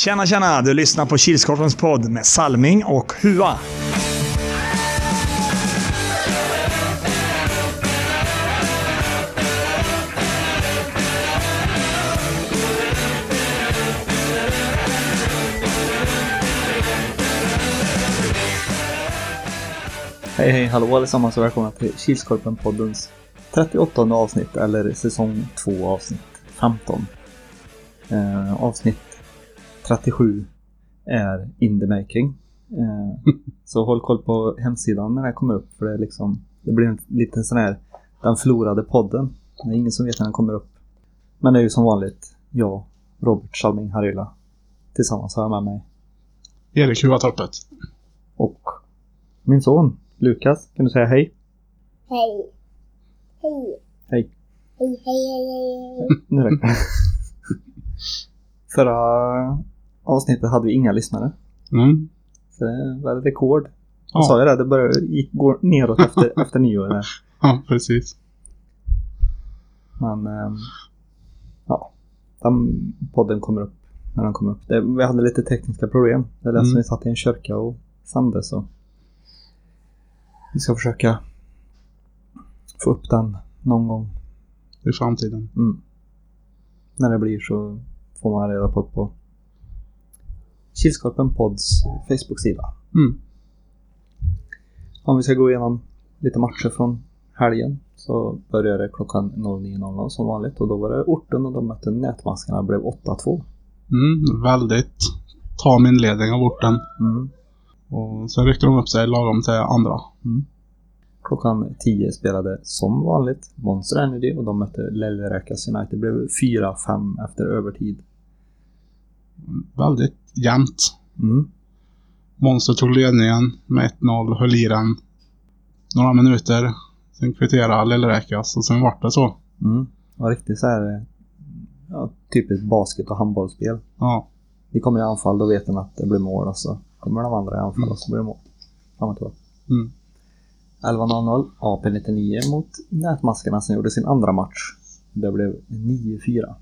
Tjena, tjena! Du lyssnar på Kilskorpens podd med Salming och Hua. Hej hej hallå allesammans och välkomna till Kilskorpen-poddens 38 avsnitt eller säsong 2 avsnitt 15. Eh, avsnitt 37 är in the making. Eh, så håll koll på hemsidan när det här kommer upp för det är liksom det blir en liten sån här den förlorade podden. Det är ingen som vet när den kommer upp. Men det är ju som vanligt jag, Robert Salming Harila. Tillsammans har jag med mig Erik Huatorpet. och min son Lukas. Kan du säga hej? Hej. Hej. Hej. Hej, hej, hej, hej, hej. Nu räcker det. Förra avsnittet hade vi inga lyssnare. Mm. Så det var rekord. Jag Ja. sa ju det, det började, gick, går neråt efter, efter nyår. Ja, precis. Men ehm, ja, den podden kommer upp när den kommer upp. Det, vi hade lite tekniska problem. Det som Mm. vi satt i en kyrka och sände så. Vi ska försöka få upp den någon gång. I framtiden. Mm. När det blir så får man reda på det på Kilskorpen Pods Facebook-sida. Mm. Om vi ska gå igenom lite matcher från helgen så började det klockan 09.00 som vanligt och då var det orten och de mötte nätmaskarna blev 8-2. Mm. Väldigt tam inledning av orten. Mm. Och sen ryckte de upp sig lagom till andra. Klockan 10 spelade som vanligt Monster Energy och de mötte Lellräkas United. Det blev 4-5 efter övertid. Väldigt jämnt. Mm. Monster tog ledningen med 1-0, höll i den några minuter. Sen kvitterade Lillräkas och sen vart det så. Mm. Det var riktigt så här ja, typiskt basket och handbollsspel. Ja. Vi kommer i anfall, då vet den att det blir mål och så kommer de andra i anfall och så blir det mål. Fram och. Mm. 11.00 AP99 mot Nätmaskarna som gjorde sin andra match. Det blev 9-4.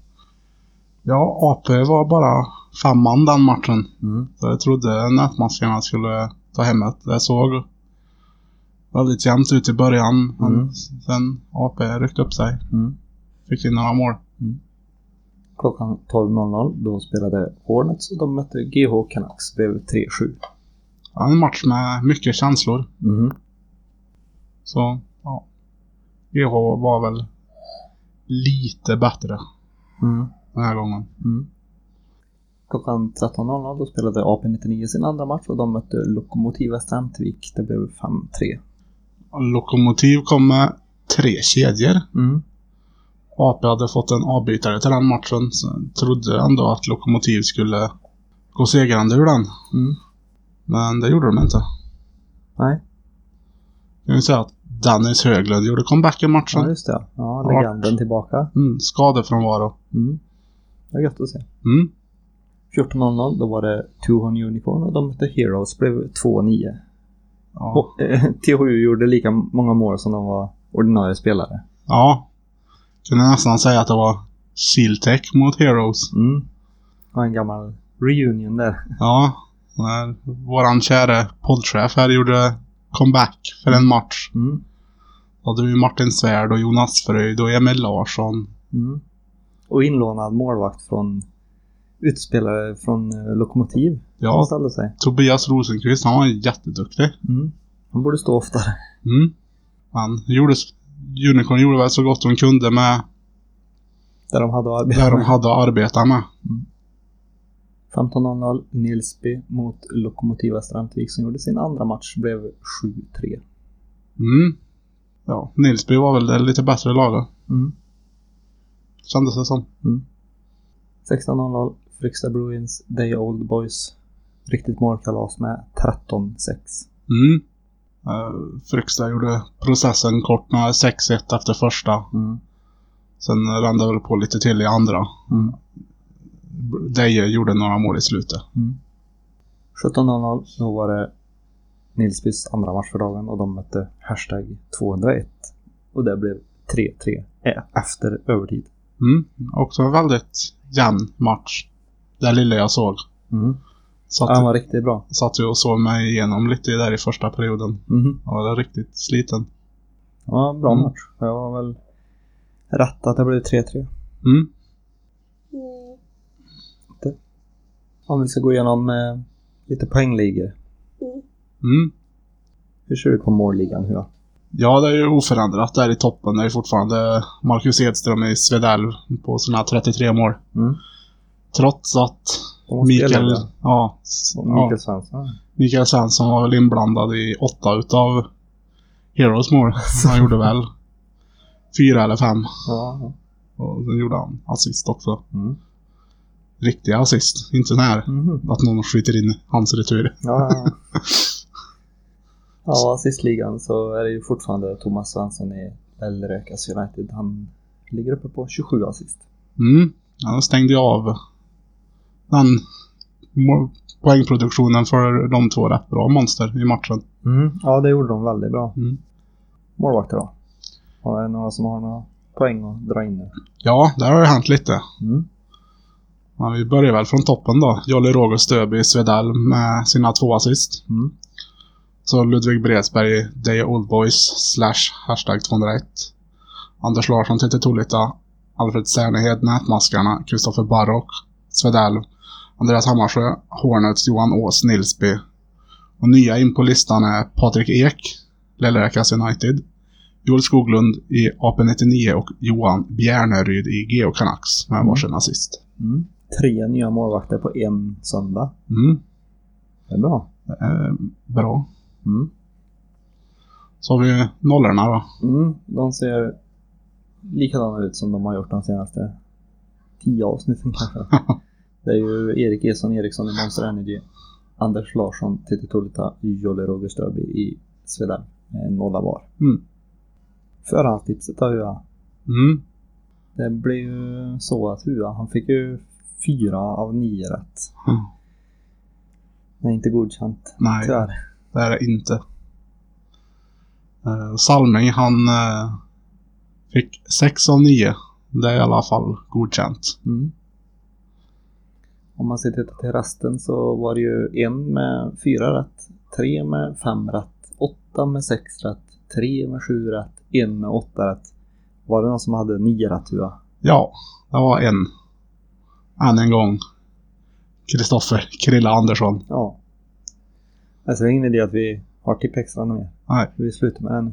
Ja, AP var bara femman den matchen. Mm. Så jag trodde nätmaskarna skulle ta hemmet. Det såg väldigt jämnt ut i början. Men Mm. sen AP ryckte upp sig. Mm. Fick in några mål. Klockan 12.00 då spelade Hornets och de mötte GH Canucks. Blev 3-7. Ja, en match med mycket känslor. Mm. Så, ja. GH var väl lite bättre Mm. Den här gången. Mm. Klockan 13.00 då spelade AP99 sin andra match och de mötte Lokomotiv Västerhamtvik. Det blev 5-3. Lokomotiv kom med tre kedjor. Mm. AP hade fått en avbytare till den matchen. Så trodde ändå att Lokomotiv skulle gå segrande ur den. Mm. Men det gjorde de inte. Nej, Jag vill säga att Dennis Höglund gjorde comeback i ja matchen. just det. Ja, legenden tillbaka. Mm, skadefrånvaro. Mm. Det är gött att se. Mm. 14.00 då var det Tuhon Unicorn och de mötte Heroes. blev 2-9. Ja. Eh, THU gjorde lika många mål som de var ordinarie spelare. ja. Kunde nästan säga att det var Siltech mot Heroes. Mm. Och en gammal reunion där. Ja. När våran käre poddchef här gjorde comeback för en match. Mm. Då hade vi Martin Svärd och Jonas Fröjd och Emil Larsson. Mm. Och inlånad målvakt från utspelare från eh, Lokomotiv. Ja, ställde sig. Tobias Rosenqvist, han var jätteduktig. Mm. Han borde stå oftare. Mm. Han gjorde, Unicorn gjorde väl så gott de kunde med Där de hade arbetat. det de hade att arbeta med. 15.00 Nilsby mot Lokomotiva Strandvik som gjorde sin andra match. Blev 7-3. Mm. Ja, Nilsby var väl det lite bättre laget. Mm. Kändes det som. 16.00 Fryksta Bruins Day Old Boys. Riktigt målkalas med 13-6. Mm. Uh, Fryksta gjorde processen kort med 6-1 efter första. Mm. Sen rann det väl på lite till i andra. Mm. Deje gjorde några mål i slutet. 17.00 då var det Nilsbys andra match för dagen och de mötte hashtag 201. Och det blev 3-3 eh, efter övertid. Mm. Också en väldigt jämn match. Det lilla jag såg. Mm. Satt, han var riktigt bra. satt ju och såg mig igenom lite där i första perioden. Mhm. Jag var riktigt sliten. Ja, bra Mm. match. Jag var väl rätt att det blev 3-3. Mm. Mm. Om vi ska gå igenom eh, lite poängligor. Mm. Hur ser du på målligan? Hur? Ja, det är ju oförändrat där i toppen. Det är fortfarande Marcus Edström i Svedalv på sina 33 mål. Mm. Trots att Mikael, ja, s- ja. ja, Mikael Svensson. Mikael Svensson var väl inblandad i åtta utav Heroes mål. Han gjorde väl fyra eller fem. Ja. Och sen gjorde han assist också. Mm. Riktiga assist. Inte sån här Mhm. att någon skjuter in hans retur. Ja, ja. ja, assistligan så är det ju fortfarande Thomas Svensson i Älrökas United. Han ligger uppe på 27 assist. Mm. Han stängde ju av den poängproduktionen för de två rätt bra monster i matchen. Mm. Ja, det gjorde de väldigt bra. Mm. Målvakter då? Har det några som har några poäng att dra in nu? Ja, där har det hänt lite. Mm. Men vi börjar väl från toppen då. Jolly Roger Stöby i Svedal med sina två assist. Mm. Så Ludvig Bredsberg, Deja Oldboys, slash hashtag 201. Anders Larsson, Titti Tolita, Alfred Cernehed, Nätmaskarna, Kristoffer Barrock, Svedal, Andreas Hammarsjö, Hornets, Johan Ås, Nilsby. Och nya in på listan är Patrik Ek, Lellräkas United, Joel Skoglund i AP99 och Johan Bjärneryd i Geo Canucks med Mm. varsin assist. Mm. Tre nya målvakter på en söndag. Mm, Det är bra. det är bra. Mm. Så har vi nollorna då. Mm. De ser likadana ut som de har gjort de senaste tio avsnitten kanske. Det är ju Erik Eson Eriksson i Monster Energy, Anders Larsson, Titti Tolita, Jolle Roger Stöby i Svedal med en nolla var. Mm. Förhandstipset av Hua. Mm. Det blev ju så att Hua, han fick ju fyra av nio rätt. Mm. Men inte godkänt. Nej. Tyvärr. Det är det inte. Uh, Salming, han eh, fick 6 av 9. Det är i alla fall godkänt. Mm. Om man ser till resten så var det ju en med fyra rätt, tre med fem rätt, åtta med sex rätt, tre med sju rätt, en med åtta rätt. Var det någon som hade nio rätt Hua? Ja, det var en. Än en gång. Kristoffer Krilla Andersson. Ja. Alltså det är ingen idé att vi har tipp extra mer. Nej. Vi slutar med det nu.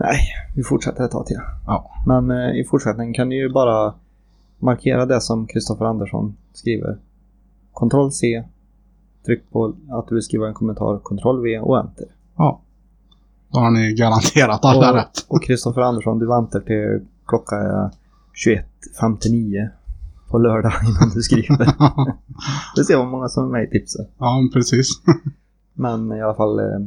Nej, vi fortsätter ett tag till. Ja. Men eh, i fortsättningen kan ni ju bara markera det som Kristoffer Andersson skriver. Ctrl C. Tryck på att du vill skriva en kommentar. Ctrl V och Enter. Ja. Då har ni garanterat alla Och- rätt. Och Kristoffer Andersson, du väntar till klockan är 21.59 på lördag innan du skriver. Vi ser hur många som är med i tipset. ja, precis. Men i alla fall eh,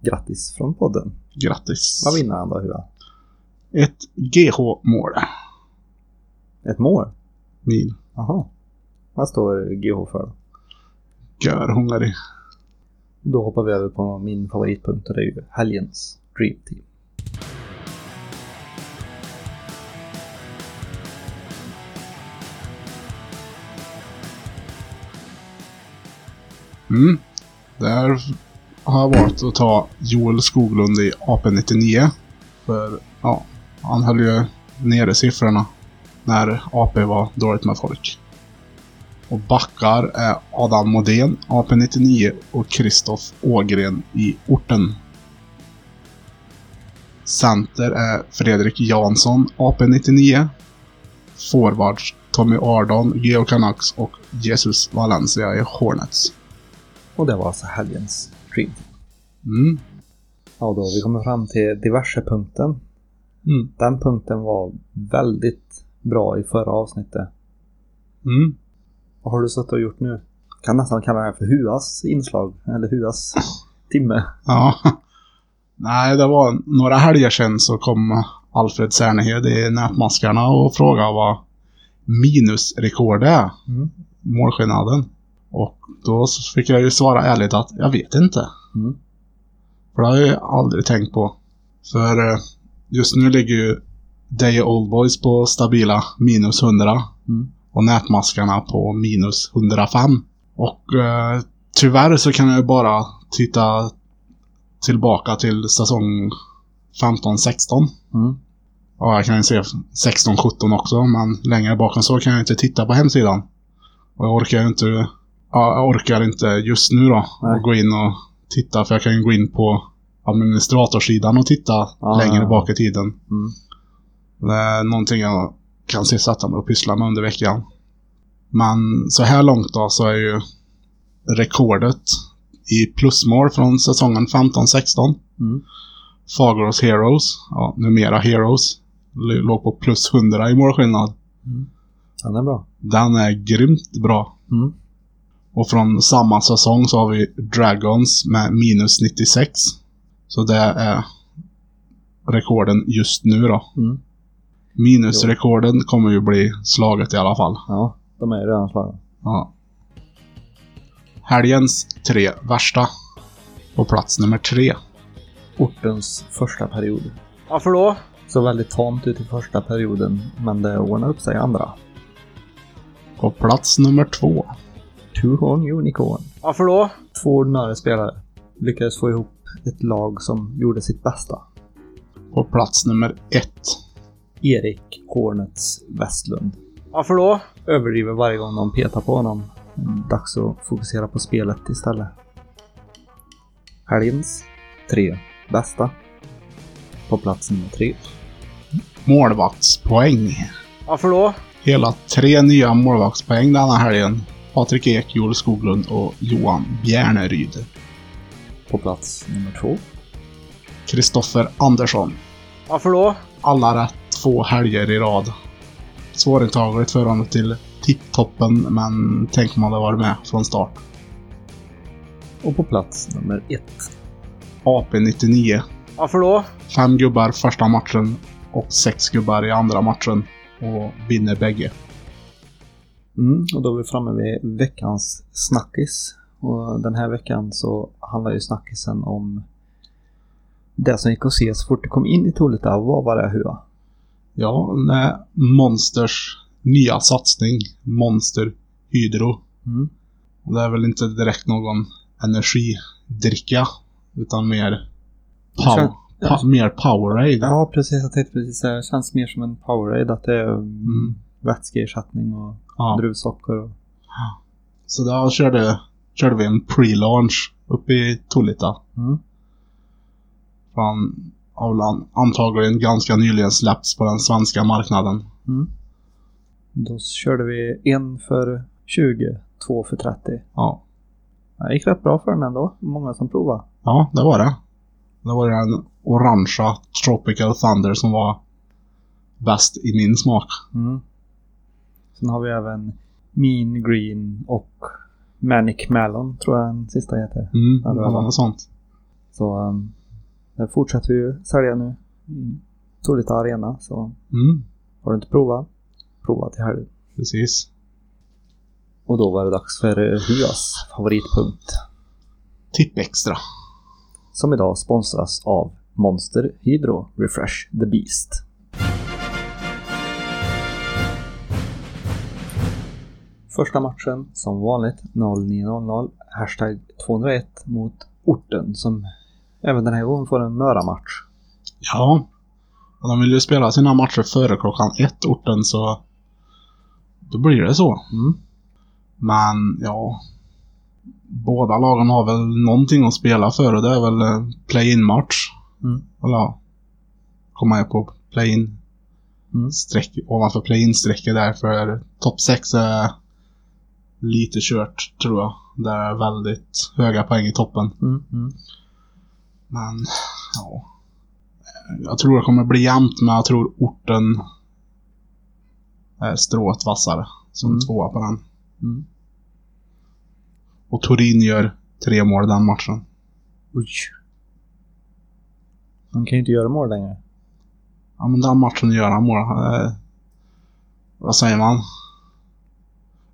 grattis från podden. Grattis. Vad vinner han då Hua? Ett GH-mål. Ett mål? Mil. Jaha. Vad står GH för då? Gör hungrig. Då hoppar vi över på min favoritpunkt och det är ju helgens Dream Team. Mm. Där har jag valt att ta Joel Skoglund i AP99. För ja, han höll ju nere siffrorna när AP var dåligt med folk. Och backar är Adam Modén, AP99 och Kristoff Ågren i orten. Center är Fredrik Jansson, AP99. Forwards Tommy Ardon, Geo Canucks och Jesus Valencia i Hornets. Och det var alltså helgens Team. Mm. Ja, då vi kommit fram till diverse-punkten. Mm. Den punkten var väldigt bra i förra avsnittet. Mm. Vad har du suttit och gjort nu? Kan nästan kalla det för Huas inslag, eller Huas timme. Ja. Nej, det var några helger sedan så kom Alfred Cernehed i Nätmaskarna och frågade vad minusrekordet är. Mm. Målskillnaden. Och då fick jag ju svara ärligt att jag vet inte. Mm. För det har jag ju aldrig tänkt på. För eh, just nu ligger ju Day Old Boys på stabila minus 100. Mm. och nätmaskarna på minus 105. Och eh, tyvärr så kan jag ju bara titta tillbaka till säsong 15-16. Mm. Ja, jag kan ju se 16-17 också, men längre bak än så kan jag inte titta på hemsidan. Och jag orkar ju inte, ja, jag orkar inte just nu då Nej. att gå in och titta, för jag kan ju gå in på administratorsidan och titta Ah, längre ja. bak i tiden. Mm. Det är någonting jag kan se sätta mig och pyssla med under veckan. Men så här långt då så är ju rekordet i plusmål från säsongen 15-16 Mm. Fagerås Heroes, ja, numera Heroes, låg på plus 100 i målskillnad. Den är bra. Den är grymt bra. Mm. Och från samma säsong så har vi Dragons med minus 96. Så det är rekorden just nu då. Mm. Minusrekorden kommer ju bli slaget i alla fall. Ja, de är ju redan slagna. Ja. Helgens tre värsta. På plats nummer tre. Ortens första period. Varför då? Så väldigt tamt ut i första perioden, men det ordnar upp sig i andra. På plats nummer två. Two Horn Unicorn. Varför då? Två ordinarie spelare lyckades få ihop ett lag som gjorde sitt bästa. På plats nummer ett. Erik Hornets Westlund. Varför då? Överdriver varje gång de petar på honom. Dags att fokusera på spelet istället. Helgens tre bästa. På plats nummer tre. Målvaktspoäng. Varför då? Hela tre nya målvaktspoäng denna helgen. Patrik Ek, Joel Skoglund och Johan Bjärneryd. På plats nummer två. Kristoffer Andersson. Varför då? Alla rätt två helger i rad. Svårintagligt för honom till tipptoppen, men tänk om han hade varit med från start. Och på plats nummer ett. AP99. Varför då? Fem gubbar första matchen och sex gubbar i andra matchen. Och vinner bägge. Mm, och då är vi framme vid veckans snackis. Och den här veckan så handlar ju snackisen om det som gick att se så fort det kom in i Tolita. Vad var det Hua? Ja, med Monsters nya satsning. Monster Hydro. Mm. Och Det är väl inte direkt någon energidricka. Utan mer, pow, känns- pa, mer Powerade. Ja, precis. Jag tänkte precis säga. Det känns mer som en Powerade. Att det är mm. Vätskeersättning och Ja. druvsocker. Och... Så där körde, körde vi en pre-launch uppe i Tolita. Mm. Han har väl an- antagligen ganska nyligen släppts på den svenska marknaden. Mm. Då körde vi en för 20, två för 30. Ja, Det gick rätt bra för den ändå. Många som provade. ja det var det. Det var den orangea Tropical Thunder som var bäst i min smak. Mm. Sen har vi även Mean Green och Manic Melon tror jag den sista heter. Mm, det var något sånt. Så um, det fortsätter vi ju sälja nu. Mm. Tolita Arena. Så Mm, har du inte provat, prova till helgen. precis. Och då var det dags för eh, Huas favoritpunkt. Tipp extra. Som idag sponsras av Monster Hydro Refresh the Beast. Första matchen som vanligt 09.00 hashtag 201 mot orten som även den här gången får en Möra-match. Ja. Och de vill ju spela sina matcher före klockan ett, orten, så då blir det så. Mm. Men ja, båda lagen har väl någonting att spela för och det är väl play-in-match. Mm. Eller ja, komma på play-in Mm. streck ovanför play-in-strecket där för topp 6 är lite kört tror jag. Det är väldigt höga poäng i toppen. Mm. Mm. Men ja. Jag tror det kommer bli jämnt men jag tror orten är strået vassare som Mm. tvåa på den. Mm. Och Torin gör tre mål den matchen. Oj. Man kan ju inte göra mål längre. Ja men den matchen gör han mål. Eh, vad säger man?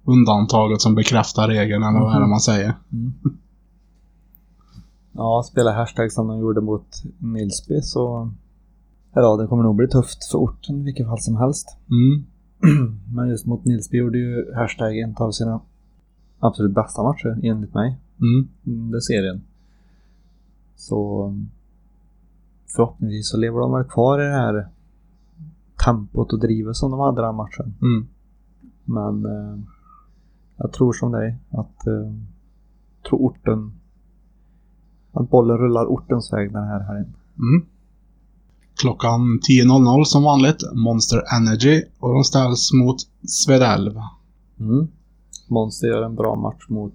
Undantaget som bekräftar regeln eller vad är det man säger? Mm. Ja, spela hashtag som de gjorde mot Nilsby så... Ja, det kommer nog bli tufft för orten i vilket fall som helst. Mm. Men just mot Nilsby gjorde ju Hashtag en av sina absolut bästa matcher enligt mig. Mm. under serien. Så förhoppningsvis så lever de väl kvar i det här tempot och drivet som de hade den matchen. Mm. Men eh, jag tror som dig att eh, tror orten att bollen rullar ortens väg den här helgen. Mm. Klockan 10.00 som vanligt, Monster Energy och de ställs mot Svedalv. Mm. Monster gör en bra match mot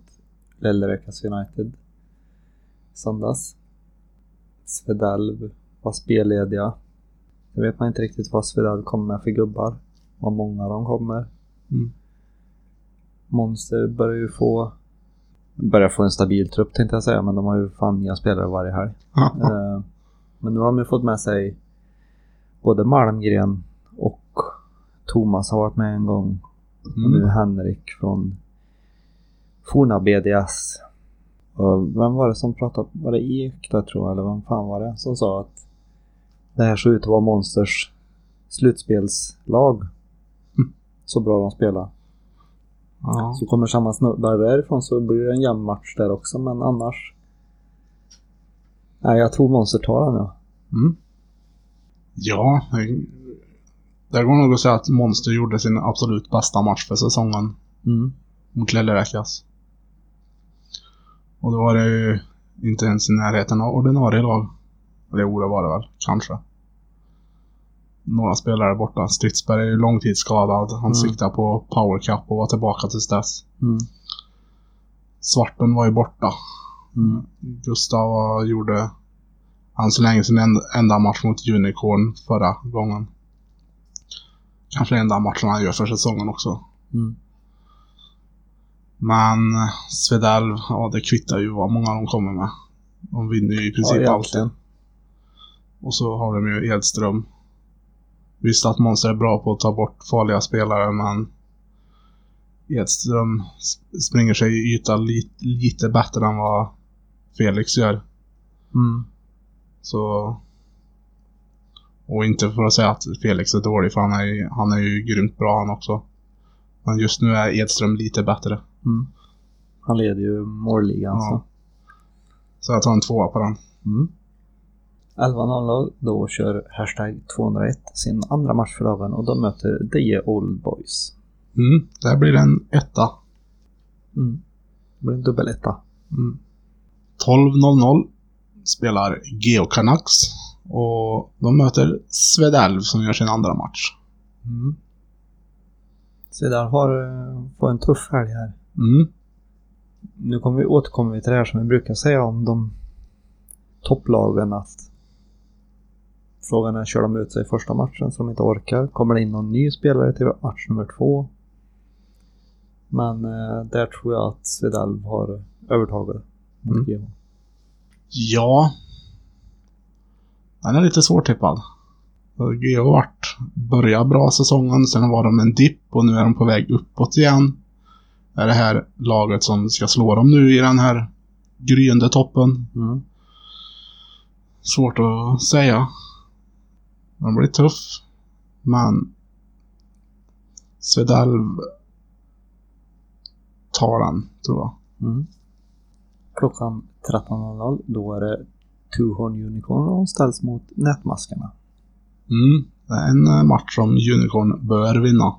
Lellevekas United. Söndags. Svedalv var spellediga. Jag vet man inte riktigt vad Svedalv kommer med för gubbar. Vad många de kommer. Mm. Monster börjar ju få börjar få en stabil trupp tänkte jag säga, men de har ju fan nya spelare varje helg. Eh, men nu har de ju fått med sig både Malmgren och Thomas har varit med en gång. Och nu Mm. Henrik från forna BDS. Och vem var det som pratade? Var det Ek där tror jag? Eller vem fan var det som sa att det här såg ut att vara Monsters slutspelslag. Mm. Så bra de spelar. Ja. Så kommer samma snubbar därifrån så blir det en jämn match där också. Men annars. Nej, jag tror Monster tar den ja. Mm. Ja, det- det går nog att säga att Monster gjorde sin absolut bästa match för säsongen Mm. mot Lelleräkas. Och då var det ju inte ens i närheten av ordinarie lag. Eller jo, det var det väl. Kanske. Några spelare borta. Stridsberg är ju långtidsskadad. Han Mm. siktar på Power Cup och var tillbaka tills dess. Mm. Svarten var ju borta. Mm. Gustav gjorde än så länge sin enda, enda match mot Unicorn förra gången. Kanske den enda matchen han gör för säsongen också. Mm. Men eh, Svedalv, ja det kvittar ju vad många de kommer med. De vinner ju i princip Ja, alltid. Och så har de ju Edström. Visst att Monster är bra på att ta bort farliga spelare men Edström sp- springer sig i yta li, lite bättre än vad Felix gör. Mm. Så... Och inte för att säga att Felix är dålig för han är, ju- han är ju grymt bra han också. Men just nu är Edström lite bättre. Mm. Han leder ju målligan Ja. så. Så jag tar en tvåa på den. Mm. 11.00 då kör hashtag 201 sin andra match för dagen och de möter Deje Old Boys. Mm, där blir det en etta. Mm. Det blir en dubbeletta. Mm. 12.00 spelar Geo Canucks och de möter Svedalv som gör sin andra match. Mm. Där har eh, får en tuff helg här. Mm. Nu kommer vi återkommer vi till det här som vi brukar säga om de topplagen att frågan är, kör de ut sig i första matchen så de inte orkar? Kommer det in någon ny spelare till match nummer två? Men eh, där tror jag att Svedalv har övertaget Mm. GH. Ja. Den är lite svårtippad. Geo har varit, börjat bra säsongen, sen var de en dipp och nu är de på väg uppåt igen. Är det här laget som ska slå dem nu i den här gryende toppen? Mm. Svårt att säga. Den blir tuff. Men Svedalv tar den, tror jag. Mm. Klockan 13.00 då är det Two Horn Unicorn och ställs mot Nätmaskarna. Mm. Det är en eh, match som Unicorn bör vinna.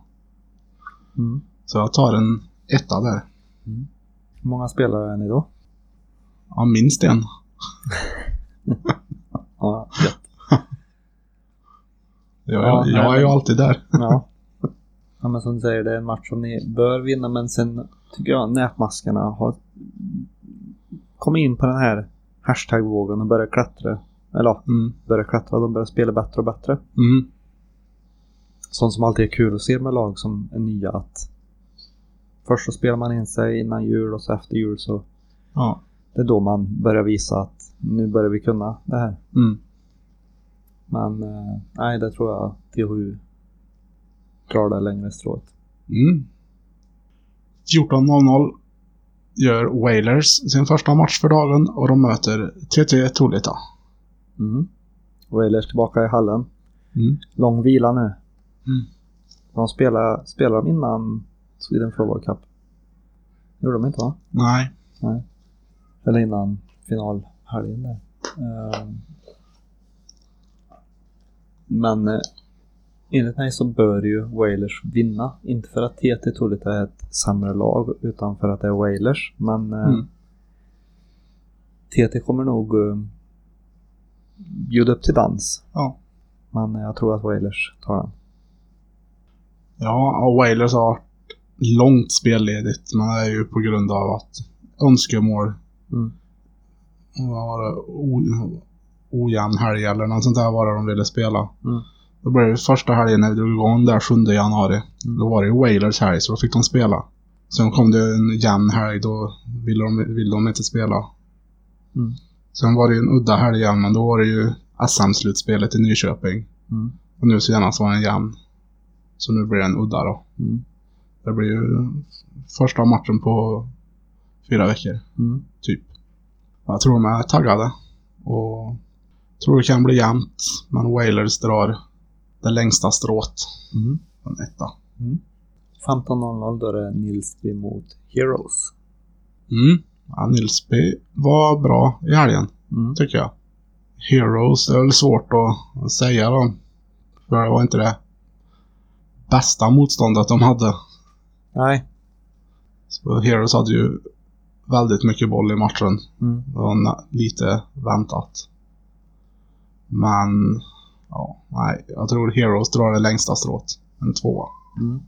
Mm. Så jag tar en etta där. Hur många spelare är ni då? Ja, minst en. Ja, gött. Jag, Ja, jag är ju alltid där. Ja. ja, men som du säger, det är en match som ni bör vinna, men sen tycker jag nätmaskarna har kommit in på den här hashtag-vågen och börjat klättra. Eller Mm. börjat klättra, de börjar spela bättre och bättre. Mm. Sånt som alltid är kul att se med lag som är nya att först så spelar man in sig innan jul och så efter jul så Ja. det är då man börjar visa att nu börjar vi kunna det här. Mm. Men eh, nej, det tror jag THU drar det längre strået. Mm. 14.00 gör Wailers sin första match för dagen och de möter TT Tolita. Mm. Wailers tillbaka i hallen. Mm. Lång vila nu. Mm. De spelade, spelade de innan Sweden Floorball Cup? gjorde de inte va? Nej. Eller innan finalhelgen där. Ehm. Men eh, enligt mig så bör ju Wailers vinna. Inte för att TT Tullita är ett sämre lag utan för att det är Wailers. Men eh, Mm. TT kommer nog eh, bjuda upp till dans. Ja. Men jag tror att Wailers tar den. Ja, och Wailers har varit långt spelledigt. Men det är ju på grund av att önskemål. Mm. Vad var det? Ojämn helg eller något sånt där var det de ville spela. Mm. Då blev det första helgen när vi drog igång där 7 januari. Mm. Då var det ju Wailers helg så då fick de spela. Sen kom det en jämn helg då ville de, ville de inte spela. Mm. Sen var det ju en udda helg igen men då var det ju SM-slutspelet i Nyköping. Mm. Och nu senast var det en jämn. Så nu blir det en udda då. Mm. Det blir ju första matchen på fyra veckor, Mm. typ. Jag tror de är taggade. Och tror det kan bli jämnt. Men Wailers drar det längsta strået. Mm. En etta. 15.00 då är det Nilsby mot Heroes. Mm. Ja, Nilsby var bra i helgen, Mm. tycker jag. Heroes, det är väl svårt att säga då. För det var inte det bästa motståndet de hade. Nej. Så Heroes hade ju väldigt mycket boll i matchen. Mm. Det var lite väntat. Men, ja, nej. Jag tror Heroes drar det längsta strået. En tvåa. Mm.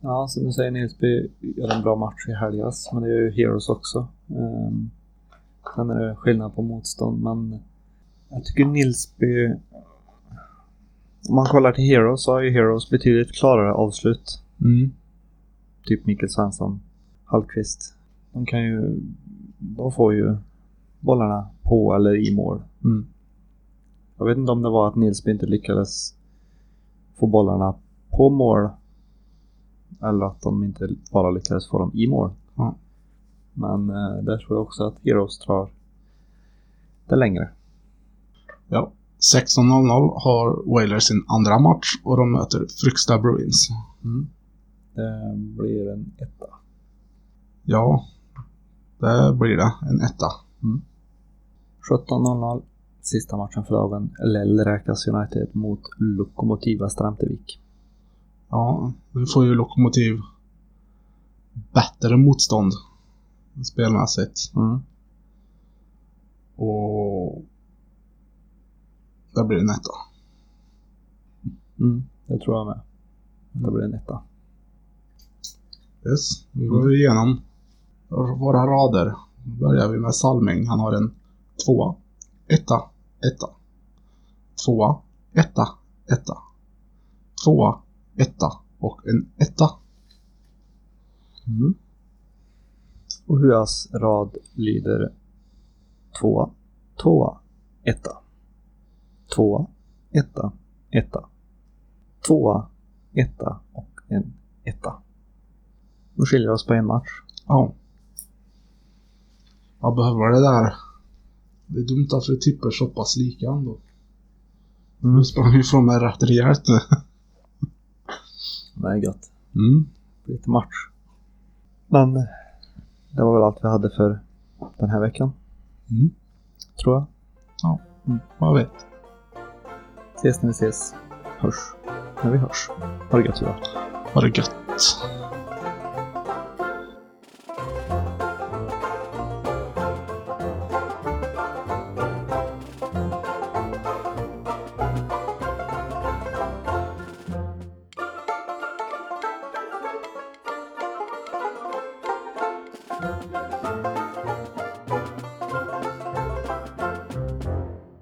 Ja, som du säger Nilsby gör en bra match i helgas, men det gör ju Heroes också. Um, sen är det skillnad på motstånd, men jag tycker Nilsby... Om man kollar till Heroes så har ju Heroes betydligt klarare avslut. Mm. Typ Mikael Svensson, Hallqvist. De kan ju... De får ju bollarna på eller i mål. Mm. Jag vet inte om det var att Nilsby inte lyckades få bollarna på mål. Eller att de inte bara lyckades få dem i mål. Ja. Men eh, där tror jag också att Heroes drar det längre. Ja. 16.00 har Wailers sin andra match och de möter Fryksta Bruins. Det blir en etta. Ja, det blir det. En etta. 17.00 sista matchen för dagen. LL räknas United mot Lokomotiva Stramtevik. Ja, nu får ju Lokomotiv bättre motstånd spelmässigt. Mm. Och det blir en etta. Mm, det tror jag med. Det blir en etta. Yes, nu går vi igenom våra rader. Då börjar vi med Salming. Han har en tvåa, etta, etta. Tvåa, etta, etta. Tvåa, etta och en etta. Mm. Och Huas rad lyder tvåa, tvåa, etta. Tvåa, etta, etta. Tvåa, etta och en etta. Nu skiljer oss på en match. Ja. Jag behöver det där. Det är dumt att vi tippar så pass lika ändå. Mm. Nu sprang vi ifrån mig rätt rejält nu. Det är gött. Mm. Lite match. Men det var väl allt vi hade för den här veckan. Mm. Tror jag. Jag vet. Ses när vi ses. Hörs när vi hörs. Ha det gött idag. Ha det gött.